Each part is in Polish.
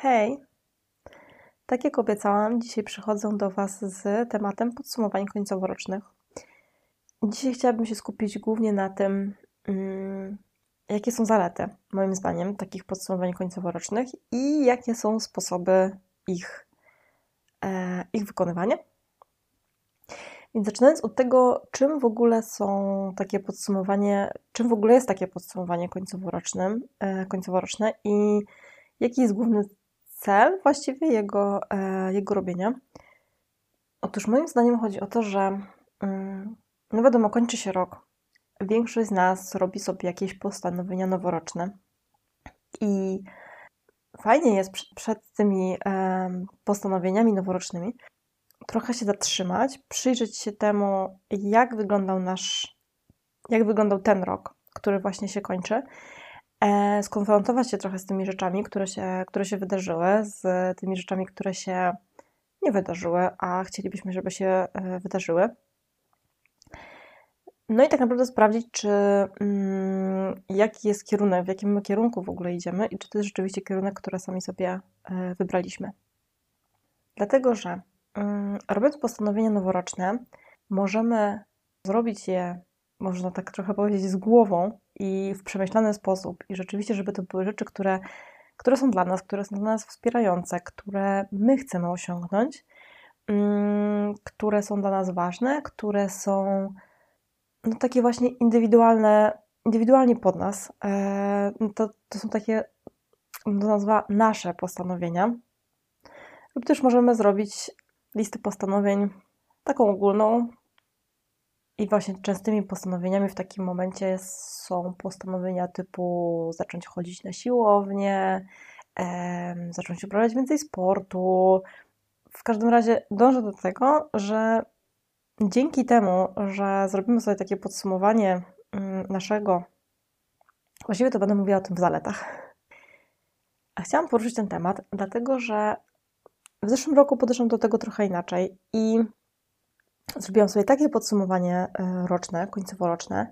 Hej! Tak jak obiecałam, dzisiaj przychodzę do Was z tematem podsumowań końcoworocznych. Dzisiaj chciałabym się skupić głównie na tym, mm, jakie są zalety, moim zdaniem, takich podsumowań końcoworocznych i jakie są sposoby ich, e, ich wykonywania. Więc zaczynając od tego, czym w ogóle są takie podsumowanie, czym w ogóle jest takie podsumowanie końcoworoczne, końcoworoczne i jaki jest główny cel właściwie jego, e, jego robienia. Otóż moim zdaniem chodzi o to, że mm, no wiadomo, kończy się rok. Większość z nas robi sobie jakieś postanowienia noworoczne i fajnie jest przed, przed tymi postanowieniami noworocznymi trochę się zatrzymać, przyjrzeć się temu, jak wyglądał nasz, jak wyglądał ten rok, który właśnie się kończy, e, skonfrontować się trochę z tymi rzeczami, które się, które się wydarzyły, z tymi rzeczami, które się nie wydarzyły, a chcielibyśmy, żeby się e, wydarzyły. No i tak naprawdę sprawdzić, czy mm, jaki jest kierunek, w jakim kierunku w ogóle idziemy i czy to jest rzeczywiście kierunek, który sami sobie e, wybraliśmy. Dlatego, że mm, robiąc postanowienia noworoczne, możemy zrobić je, można tak trochę powiedzieć, z głową i w przemyślany sposób. I rzeczywiście, żeby to były rzeczy, które, które są dla nas, które są dla nas wspierające, które my chcemy osiągnąć, mm, które są dla nas ważne, które są no, takie właśnie indywidualne, indywidualnie pod nas. E, to, to są takie, to nazwa nasze postanowienia. Lub też możemy zrobić listę postanowień taką ogólną. I właśnie częstymi postanowieniami w takim momencie są postanowienia typu zacząć chodzić na siłownię, zacząć uprawiać więcej sportu. W każdym razie dążę do tego, że Dzięki temu, że zrobimy sobie takie podsumowanie mm, naszego, właściwie to będę mówiła o tym w zaletach. A chciałam poruszyć ten temat, dlatego że w zeszłym roku podeszłam do tego trochę inaczej i zrobiłam sobie takie podsumowanie e, roczne, końcoworoczne,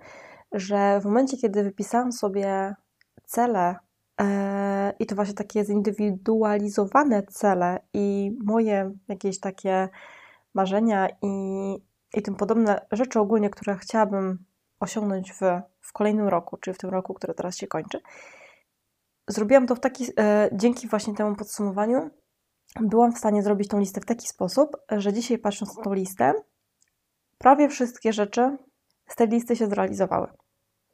że w momencie, kiedy wypisałam sobie cele e, i to właśnie takie zindywidualizowane cele i moje jakieś takie marzenia i i tym podobne rzeczy ogólnie, które chciałabym osiągnąć w, w kolejnym roku, czyli w tym roku, który teraz się kończy. Zrobiłam to w taki, e, dzięki właśnie temu podsumowaniu, byłam w stanie zrobić tą listę w taki sposób, że dzisiaj patrząc na tą listę, prawie wszystkie rzeczy z tej listy się zrealizowały.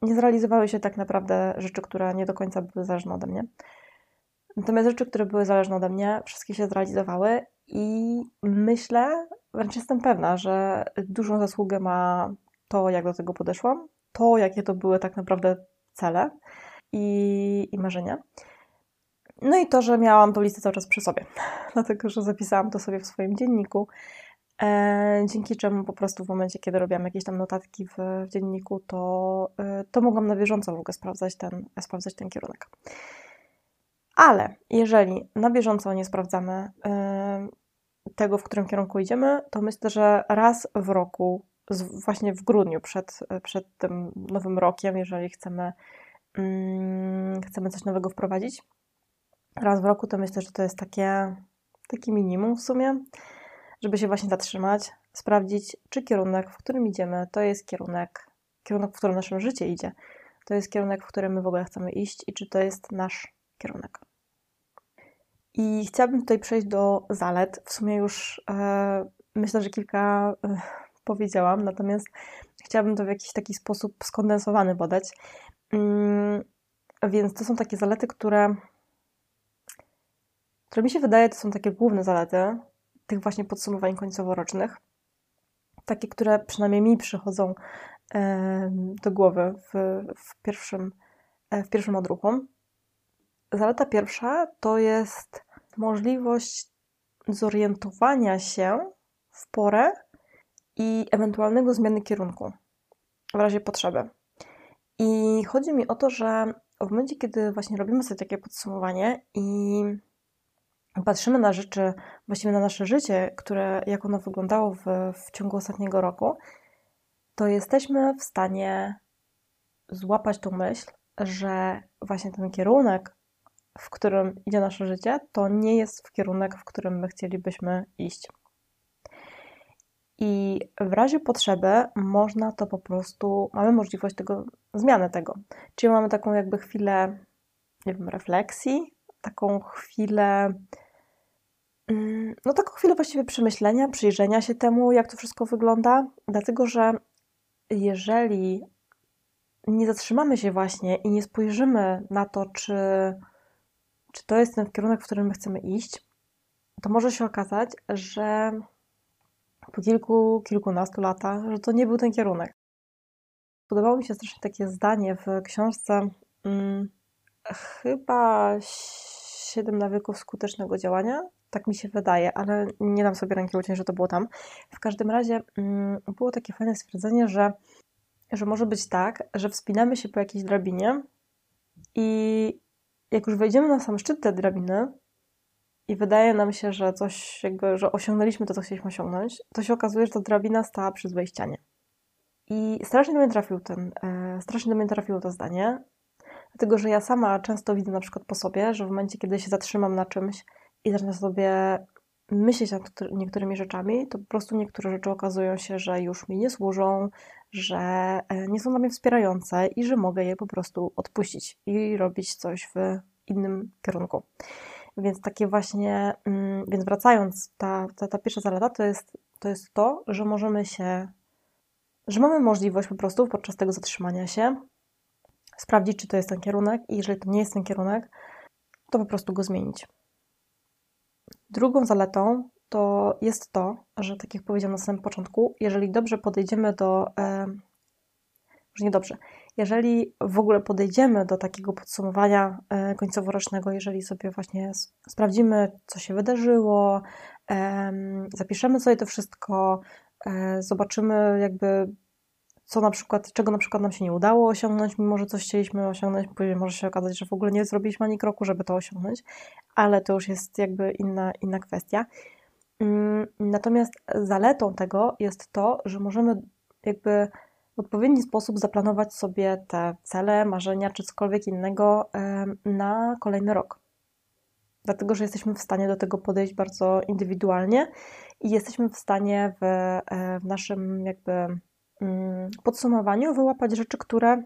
Nie zrealizowały się tak naprawdę rzeczy, które nie do końca były zależne ode mnie. Natomiast rzeczy, które były zależne ode mnie, wszystkie się zrealizowały i myślę, wręcz jestem pewna, że dużą zasługę ma to, jak do tego podeszłam, to, jakie to były tak naprawdę cele i, i marzenia. No i to, że miałam tą listę cały czas przy sobie, dlatego że zapisałam to sobie w swoim dzienniku, dzięki czemu po prostu w momencie, kiedy robiłam jakieś tam notatki w, w dzienniku, to, e, to mogłam na bieżąco w ogóle sprawdzać ten, sprawdzać ten kierunek. Ale jeżeli na bieżąco nie sprawdzamy e, tego, w którym kierunku idziemy, to myślę, że raz w roku, właśnie w grudniu, przed, przed tym nowym rokiem, jeżeli chcemy, mm, chcemy coś nowego wprowadzić, raz w roku, to myślę, że to jest takie, takie minimum w sumie, żeby się właśnie zatrzymać, sprawdzić, czy kierunek, w którym idziemy, to jest kierunek, kierunek, w którym nasze życie idzie. To jest kierunek, w którym my w ogóle chcemy iść i czy to jest nasz kierunek. I chciałabym tutaj przejść do zalet. W sumie już e, myślę, że kilka e, powiedziałam, natomiast chciałabym to w jakiś taki sposób skondensowany podać. Mm, więc to są takie zalety, które, które mi się wydaje, to są takie główne zalety tych właśnie podsumowań końcoworocznych. Takie, które przynajmniej mi przychodzą do głowy w, w, pierwszym, e, w pierwszym odruchu. Zaleta pierwsza to jest możliwość zorientowania się w porę i ewentualnego zmiany kierunku w razie potrzeby. I chodzi mi o to, że w momencie, kiedy właśnie robimy sobie takie podsumowanie i patrzymy na rzeczy, właściwie na nasze życie, które, jak ono wyglądało w, w ciągu ostatniego roku, to jesteśmy w stanie złapać tą myśl, że właśnie ten kierunek, w którym idzie nasze życie, to nie jest w kierunek, w którym my chcielibyśmy iść. I w razie potrzeby można to po prostu, mamy możliwość tego, zmiany tego. Czyli mamy taką jakby chwilę, nie wiem, refleksji, taką chwilę, mm, no taką chwilę właściwie przemyślenia, przyjrzenia się temu, jak to wszystko wygląda, dlatego że jeżeli nie zatrzymamy się właśnie i nie spojrzymy na to, czy, czy to jest ten kierunek, w którym my chcemy iść, to może się okazać, że po kilku, kilkunastu latach, że to nie był ten kierunek. Podobało mi się strasznie takie zdanie w książce hmm, chyba Siedem nawyków skutecznego działania. Tak mi się wydaje, ale nie dam sobie ręki uciąć, że to było tam. W każdym razie hmm, było takie fajne stwierdzenie, że, że może być tak, że wspinamy się po jakiejś drabinie i jak już wejdziemy na sam szczyt tej drabiny, i wydaje nam się, że coś jakby, że osiągnęliśmy to, co chcieliśmy osiągnąć, to się okazuje, że ta drabina stała przy wejścianie. I strasznie do mnie trafił ten, e, strasznie do mnie trafiło to zdanie, dlatego że ja sama często widzę na przykład po sobie, że w momencie, kiedy się zatrzymam na czymś i zacznę sobie myśleć nad niektórymi rzeczami, to po prostu niektóre rzeczy okazują się, że już mi nie służą, że e, nie są dla mnie wspierające i że mogę je po prostu odpuścić i robić coś w innym kierunku. Więc takie właśnie, mm, więc wracając, ta, ta, ta pierwsza zaleta to jest, to jest to, że możemy się, że mamy możliwość po prostu podczas tego zatrzymania się sprawdzić, czy to jest ten kierunek i jeżeli to nie jest ten kierunek, to po prostu go zmienić. Drugą zaletą to jest to, że tak jak powiedziałam na samym początku, jeżeli dobrze podejdziemy do, e, nie dobrze, jeżeli w ogóle podejdziemy do takiego podsumowania e, końcoworocznego, jeżeli sobie właśnie sprawdzimy, co się wydarzyło, zapiszemy sobie to wszystko, e, zobaczymy jakby co na przykład, czego na przykład nam się nie udało osiągnąć, mimo że coś chcieliśmy osiągnąć, później może się okazać, że w ogóle nie zrobiliśmy ani kroku, żeby to osiągnąć, ale to już jest jakby inna, inna kwestia. Mm, natomiast zaletą tego jest to, że możemy jakby w odpowiedni sposób zaplanować sobie te cele, marzenia czy cokolwiek innego na kolejny rok. Dlatego, że jesteśmy w stanie do tego podejść bardzo indywidualnie i jesteśmy w stanie w, e, w naszym jakby podsumowaniu wyłapać rzeczy, które,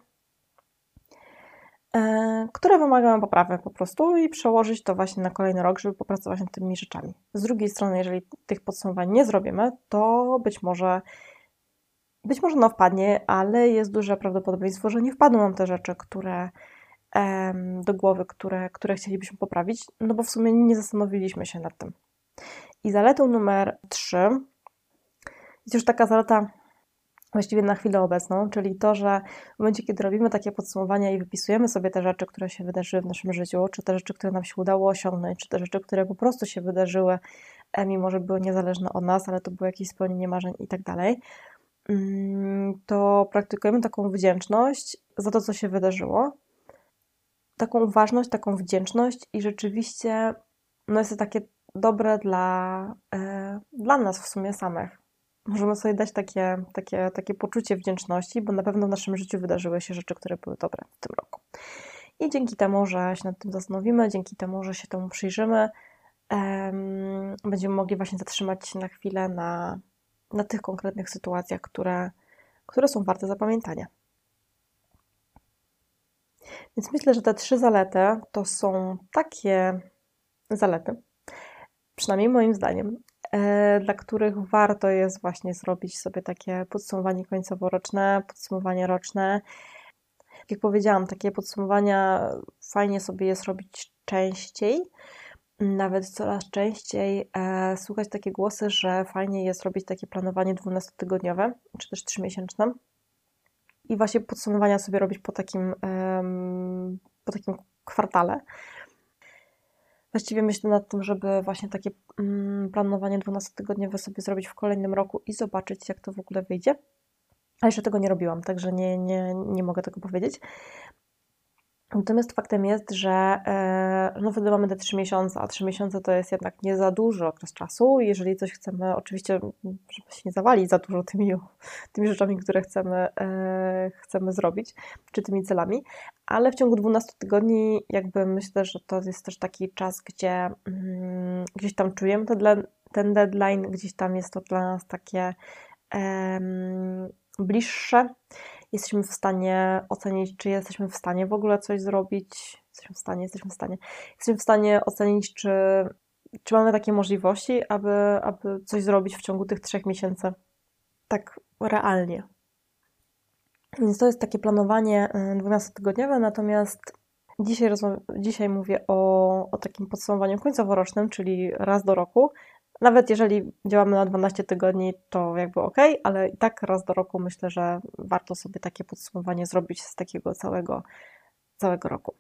e, które wymagają poprawy po prostu i przełożyć to właśnie na kolejny rok, żeby popracować nad tymi rzeczami. Z drugiej strony, jeżeli tych podsumowań nie zrobimy, to być może być może no wpadnie, ale jest duże prawdopodobieństwo, że nie wpadną nam te rzeczy, które do głowy, które, które chcielibyśmy poprawić, no bo w sumie nie zastanowiliśmy się nad tym. I zaletą numer 3 jest już taka zaleta właściwie na chwilę obecną, czyli to, że w momencie, kiedy robimy takie podsumowania i wypisujemy sobie te rzeczy, które się wydarzyły w naszym życiu, czy te rzeczy, które nam się udało osiągnąć, czy te rzeczy, które po prostu się wydarzyły, e, mimo że były niezależne od nas, ale to było jakieś spełnienie marzeń i tak dalej, Mm, to praktykujemy taką wdzięczność za to, co się wydarzyło. Taką uważność, taką wdzięczność i rzeczywiście no jest to takie dobre dla, e, dla nas w sumie samych. Możemy sobie dać takie, takie, takie poczucie wdzięczności, bo na pewno w naszym życiu wydarzyły się rzeczy, które były dobre w tym roku. I dzięki temu, że się nad tym zastanowimy, dzięki temu, że się temu przyjrzymy, będziemy mogli właśnie zatrzymać się na chwilę na, na tych konkretnych sytuacjach, które, które są warte zapamiętania. Więc myślę, że te trzy zalety to są takie zalety, przynajmniej moim zdaniem, dla których warto jest właśnie zrobić sobie takie podsumowanie końcowo-roczne, podsumowanie roczne. Jak powiedziałam, takie podsumowania fajnie sobie jest robić częściej, nawet coraz częściej e, słuchać takie głosy, że fajnie jest robić takie planowanie 12-tygodniowe, czy też 3-miesięczne. I właśnie podsumowania sobie robić po takim, po takim kwartale. Właściwie myślę nad tym, żeby właśnie takie mm, planowanie 12-tygodniowe sobie zrobić w kolejnym roku i zobaczyć, jak to w ogóle wyjdzie. A jeszcze tego nie robiłam, także nie, nie, nie mogę tego powiedzieć. Natomiast faktem jest, że e, no wtedy mamy te 3 miesiące, a 3 miesiące to jest jednak nie za duży okres czasu. Jeżeli coś chcemy, oczywiście, żeby się nie zawalić za dużo tymi, tymi rzeczami, które chcemy, e, chcemy zrobić, czy tymi celami, ale w ciągu 12 tygodni, jakby myślę, że to jest też taki czas, gdzie mm, gdzieś tam czujemy ten, ten deadline, gdzieś tam jest to dla nas takie bliższe jesteśmy w stanie ocenić, czy jesteśmy w stanie w ogóle coś zrobić. Jesteśmy w stanie, jesteśmy w stanie. Jesteśmy w stanie ocenić, czy, czy mamy takie możliwości, aby, aby coś zrobić w ciągu tych trzech miesięcy. Tak realnie. Więc to jest takie planowanie 12-tygodniowe, y, natomiast dzisiaj, dzisiaj mówię o, o takim podsumowaniu końcoworocznym, czyli raz do roku, nawet jeżeli działamy na 12 tygodni, to jakby ok, ale i tak raz do roku myślę, że warto sobie takie podsumowanie zrobić z takiego całego, całego roku.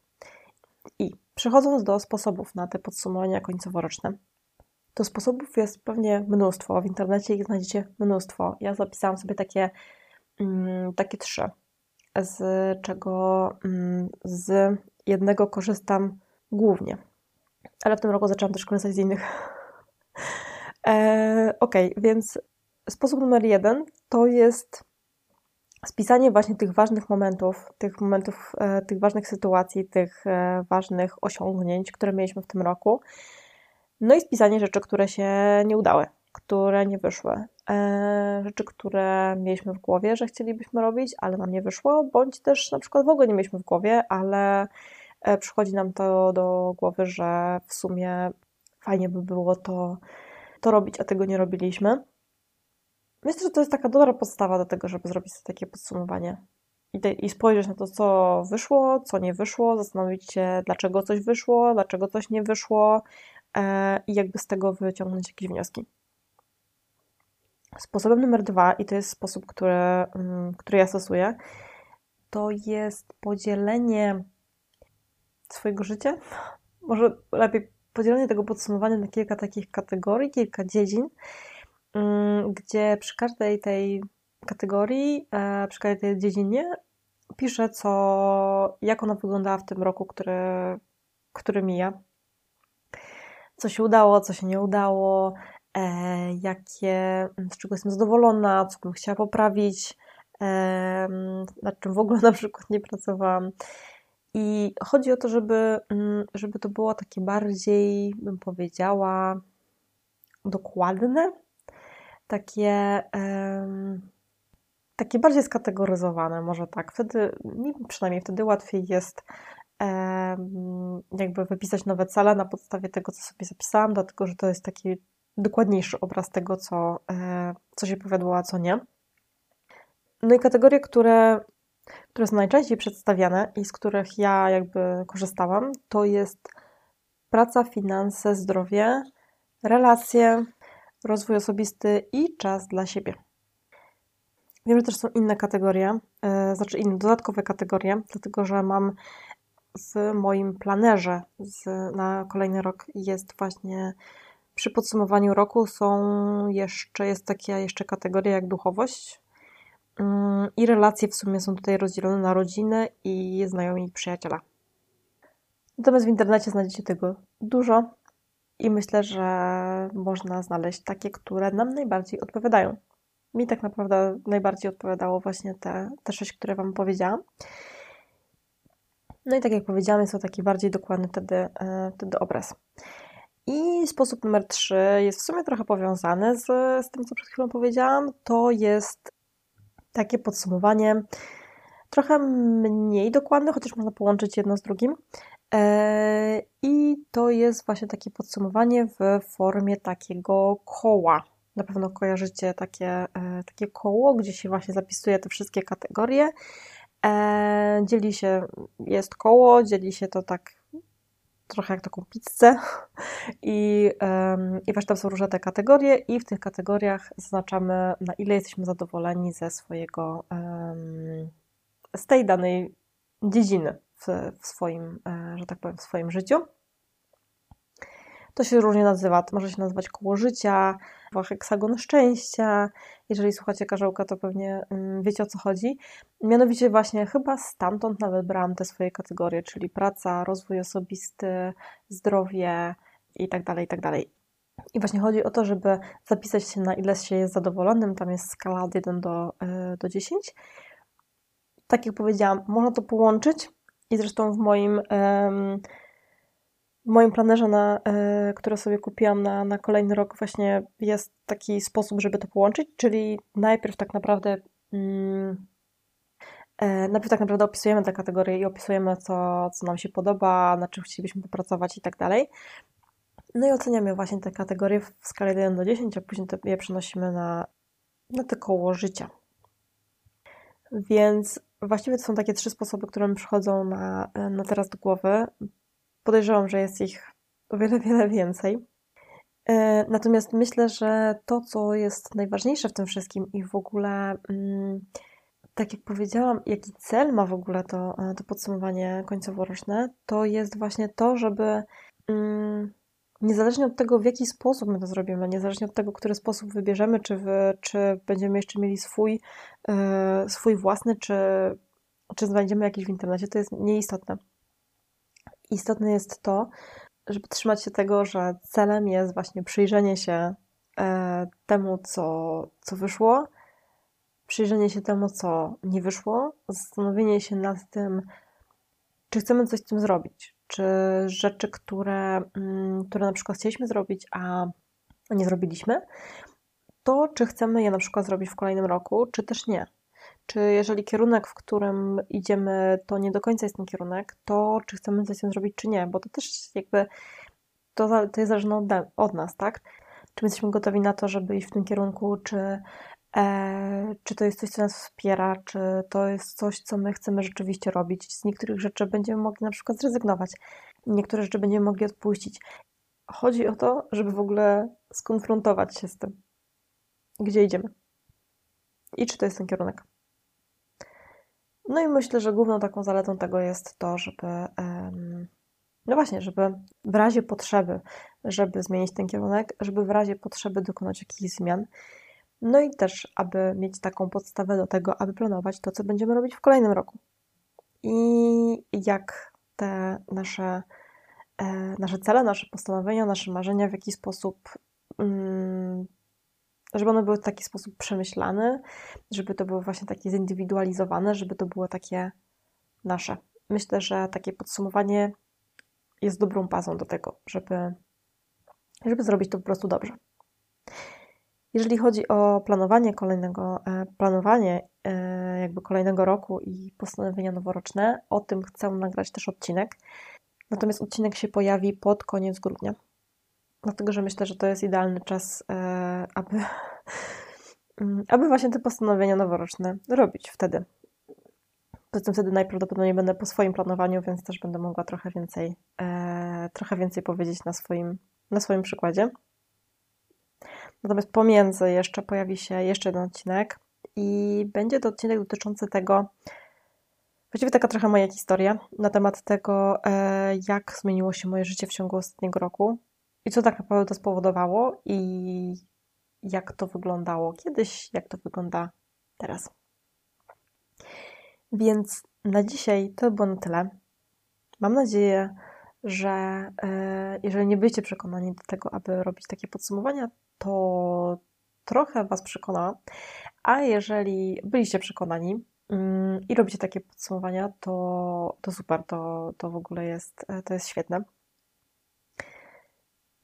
I przechodząc do sposobów na te podsumowania końcoworoczne, to sposobów jest pewnie mnóstwo. W internecie ich znajdziecie mnóstwo. Ja zapisałam sobie takie, mm, takie trzy, z czego mm, z jednego korzystam głównie. Ale w tym roku zaczęłam też korzystać z innych E, ok, więc sposób numer jeden to jest spisanie właśnie tych ważnych momentów, tych momentów, e, tych ważnych sytuacji, tych e, ważnych osiągnięć, które mieliśmy w tym roku. No i spisanie rzeczy, które się nie udały, które nie wyszły. Rzeczy, które mieliśmy w głowie, że chcielibyśmy robić, ale nam nie wyszło, bądź też na przykład w ogóle nie mieliśmy w głowie, ale przychodzi nam to do głowy, że w sumie fajnie by było to to robić, a tego nie robiliśmy. Myślę, że to jest taka dobra podstawa do tego, żeby zrobić sobie takie podsumowanie i, te, i spojrzeć na to, co wyszło, co nie wyszło, zastanowić się, dlaczego coś wyszło, dlaczego coś nie wyszło e, i jakby z tego wyciągnąć jakieś wnioski. Sposobem numer dwa, i to jest sposób, który, mm, który ja stosuję, to jest podzielenie swojego życia. Może lepiej podzielenie tego podsumowania na kilka takich kategorii, kilka dziedzin, mm, gdzie przy każdej tej kategorii, e, przy każdej tej dziedzinie piszę, co, jak ona wyglądała w tym roku, który, który mija. Co się udało, co się nie udało, e, jakie, z czego jestem zadowolona, co bym chciała poprawić, e, nad czym w ogóle na przykład nie pracowałam. I chodzi o to, żeby, mm, żeby to było takie bardziej, bym powiedziała, dokładne, takie, takie bardziej skategoryzowane, może tak. Wtedy, mi przynajmniej wtedy łatwiej jest jakby wypisać nowe cele na podstawie tego, co sobie zapisałam, dlatego że to jest taki dokładniejszy obraz tego, co, e, co się powiodło, a co nie. No i kategorie, które które są najczęściej przedstawiane i z których ja jakby korzystałam, to jest praca, finanse, zdrowie, relacje, rozwój osobisty i czas dla siebie. Wiem, że też są inne kategorie, yy, znaczy inne dodatkowe kategorie, dlatego że mam w moim planerze z, na kolejny rok jest właśnie przy podsumowaniu roku są jeszcze, jest taka jeszcze kategoria jak duchowość, i relacje w sumie są tutaj rozdzielone na rodzinę i znajomi i przyjaciela. Natomiast w internecie znajdziecie tego dużo i myślę, że można znaleźć takie, które nam najbardziej odpowiadają. Mi tak naprawdę najbardziej odpowiadało właśnie te, te sześć, które Wam powiedziałam. No i tak jak powiedziałam, jest to taki bardziej dokładny wtedy, e, wtedy obraz. I sposób numer trzy jest w sumie trochę powiązany z, z tym, co przed chwilą powiedziałam. To jest takie podsumowanie trochę mniej dokładne, chociaż można połączyć jedno z drugim. E, I to jest właśnie takie podsumowanie w formie takiego koła. Na pewno kojarzycie takie, e, takie koło, gdzie się właśnie zapisuje te wszystkie kategorie. E, dzieli się, jest koło, dzieli się to tak trochę jak taką pizzę i, i właśnie tam są różne te kategorie i w tych kategoriach zaznaczamy na ile jesteśmy zadowoleni ze swojego, z tej danej dziedziny w, w swoim, e, że tak powiem, w swoim życiu. To się różnie nazywa, to może się nazywać koło życia, heksagon szczęścia. Jeżeli słuchacie Karzełka, to pewnie mm, wiecie o co chodzi. Mianowicie właśnie chyba stamtąd nawet brałam te swoje kategorie, czyli praca, rozwój osobisty, zdrowie i tak dalej, i tak dalej. I właśnie chodzi o to, żeby zapisać się na ile się jest zadowolonym. Tam jest skala od 1 do, e, do 10. Tak jak powiedziałam, można to połączyć i zresztą w moim, w moim planerze, na, e, który sobie kupiłam na, na kolejny rok, właśnie jest taki sposób, żeby to połączyć, czyli najpierw tak naprawdę. Mm, e, najpierw tak naprawdę opisujemy te kategorie i opisujemy, co, co nam się podoba, na czym chcielibyśmy popracować i tak dalej. No i oceniamy właśnie te kategorie w skali 1 do 10, a później je przenosimy na, na te koło życia. Więc właściwie to są takie trzy sposoby, które mi przychodzą na, na teraz do głowy. Podejrzewam, że jest ich o wiele, wiele więcej. E, natomiast myślę, że to, co jest najważniejsze w tym wszystkim i w ogóle, mm, tak jak powiedziałam, jaki cel ma w ogóle to, to podsumowanie końcowo-roczne, to jest właśnie to, żeby mm, niezależnie od tego, w jaki sposób my to zrobimy, niezależnie od tego, który sposób wybierzemy, czy, wy, czy będziemy jeszcze mieli swój, yy, swój własny, czy, czy znajdziemy jakiś w internecie, to jest nieistotne. Istotne jest to, żeby trzymać się tego, że celem jest właśnie przyjrzenie się yy, temu, co, co wyszło, przyjrzenie się temu, co nie wyszło, zastanowienie się nad tym, czy chcemy coś z tym zrobić, czy rzeczy, które, mm, które na przykład chcieliśmy zrobić, a nie zrobiliśmy, to czy chcemy je na przykład zrobić w kolejnym roku, czy też nie. Czy jeżeli kierunek, w którym idziemy, to nie do końca jest ten kierunek, to czy chcemy coś z tym zrobić, czy nie, bo to też jakby to, to jest zależne od, od nas, tak? Czy my jesteśmy gotowi na to, żeby iść w tym kierunku, czy E, czy to jest coś, co nas wspiera, czy to jest coś, co my chcemy rzeczywiście robić. Z niektórych rzeczy będziemy mogli na przykład zrezygnować, niektóre rzeczy będziemy mogli odpuścić. Chodzi o to, żeby w ogóle skonfrontować się z tym, gdzie idziemy i czy to jest ten kierunek. No i myślę, że główną taką zaletą tego jest to, żeby, no właśnie, żeby w razie potrzeby, żeby zmienić ten kierunek, żeby w razie potrzeby dokonać jakichś zmian, no i też, aby mieć taką podstawę do tego, aby planować to, co będziemy robić w kolejnym roku. I jak te nasze, e, nasze cele, nasze postanowienia, nasze marzenia w jakiś sposób, mm, żeby one były w taki sposób przemyślane, żeby to było właśnie takie zindywidualizowane, żeby to było takie nasze. Myślę, że takie podsumowanie jest dobrą bazą do tego, żeby, żeby zrobić to po prostu dobrze. Jeżeli chodzi o planowanie kolejnego, e, planowanie e, jakby kolejnego roku i postanowienia noworoczne, o tym chcę nagrać też odcinek. Natomiast odcinek się pojawi pod koniec grudnia. Dlatego, że myślę, że to jest idealny czas, e, aby, aby właśnie te postanowienia noworoczne robić wtedy. Poza tym wtedy najprawdopodobniej będę po swoim planowaniu, więc też będę mogła trochę więcej, trochę więcej powiedzieć na swoim, na swoim przykładzie. Natomiast pomiędzy jeszcze pojawi się jeszcze jeden odcinek i będzie to odcinek dotyczący tego, właściwie taka trochę moja historia na temat tego, e, jak zmieniło się moje życie w ciągu ostatniego roku i co tak naprawdę to spowodowało i jak to wyglądało kiedyś, jak to wygląda teraz. Więc na dzisiaj to było na tyle. Mam nadzieję, że e, jeżeli nie byliście przekonani do tego, aby robić takie podsumowania, to trochę Was przekona. A jeżeli byliście przekonani mm, i robicie takie podsumowania, to, to super, to, to w ogóle jest, e, to jest świetne.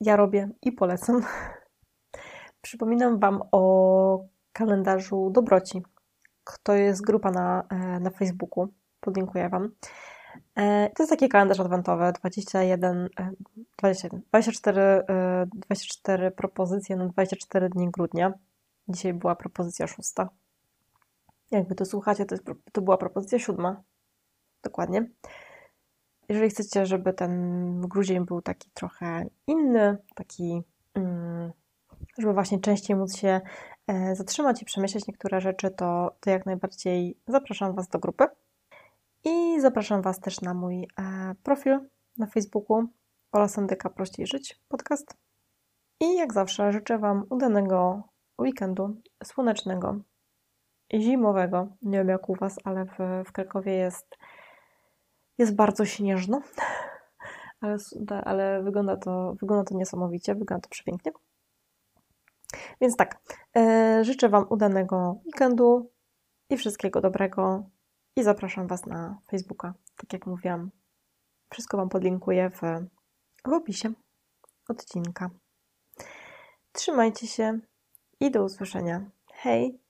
Ja robię i polecam. Przypominam Wam o kalendarzu Dobroci. To jest grupa na, e, na Facebooku. Podlinkuję Wam. E, to jest taki kalendarz adwentowy, 21, 21 24, 24 propozycje na 24 dni grudnia. Dzisiaj była propozycja szósta. Jakby to słuchacie, to, jest, to była propozycja siódma. Dokładnie. Jeżeli chcecie, żeby ten grudzień był taki trochę inny, taki, mm, żeby właśnie częściej móc się e, zatrzymać i przemyśleć niektóre rzeczy, to, to jak najbardziej zapraszam Was do grupy. I zapraszam Was też na mój e, profil na Facebooku Ola Sandyka Prościej Żyć podcast. I jak zawsze życzę Wam udanego weekendu słonecznego, zimowego. Nie wiem jak u Was, ale w, w Krakowie jest, jest bardzo śnieżno. Ale, ale wygląda, to, wygląda to niesamowicie, wygląda to przepięknie. Więc tak, e, życzę Wam udanego weekendu i wszystkiego dobrego. I zapraszam Was na Facebooka. Tak jak mówiłam, wszystko Wam podlinkuję w, w opisie odcinka. Trzymajcie się i do usłyszenia. Hej!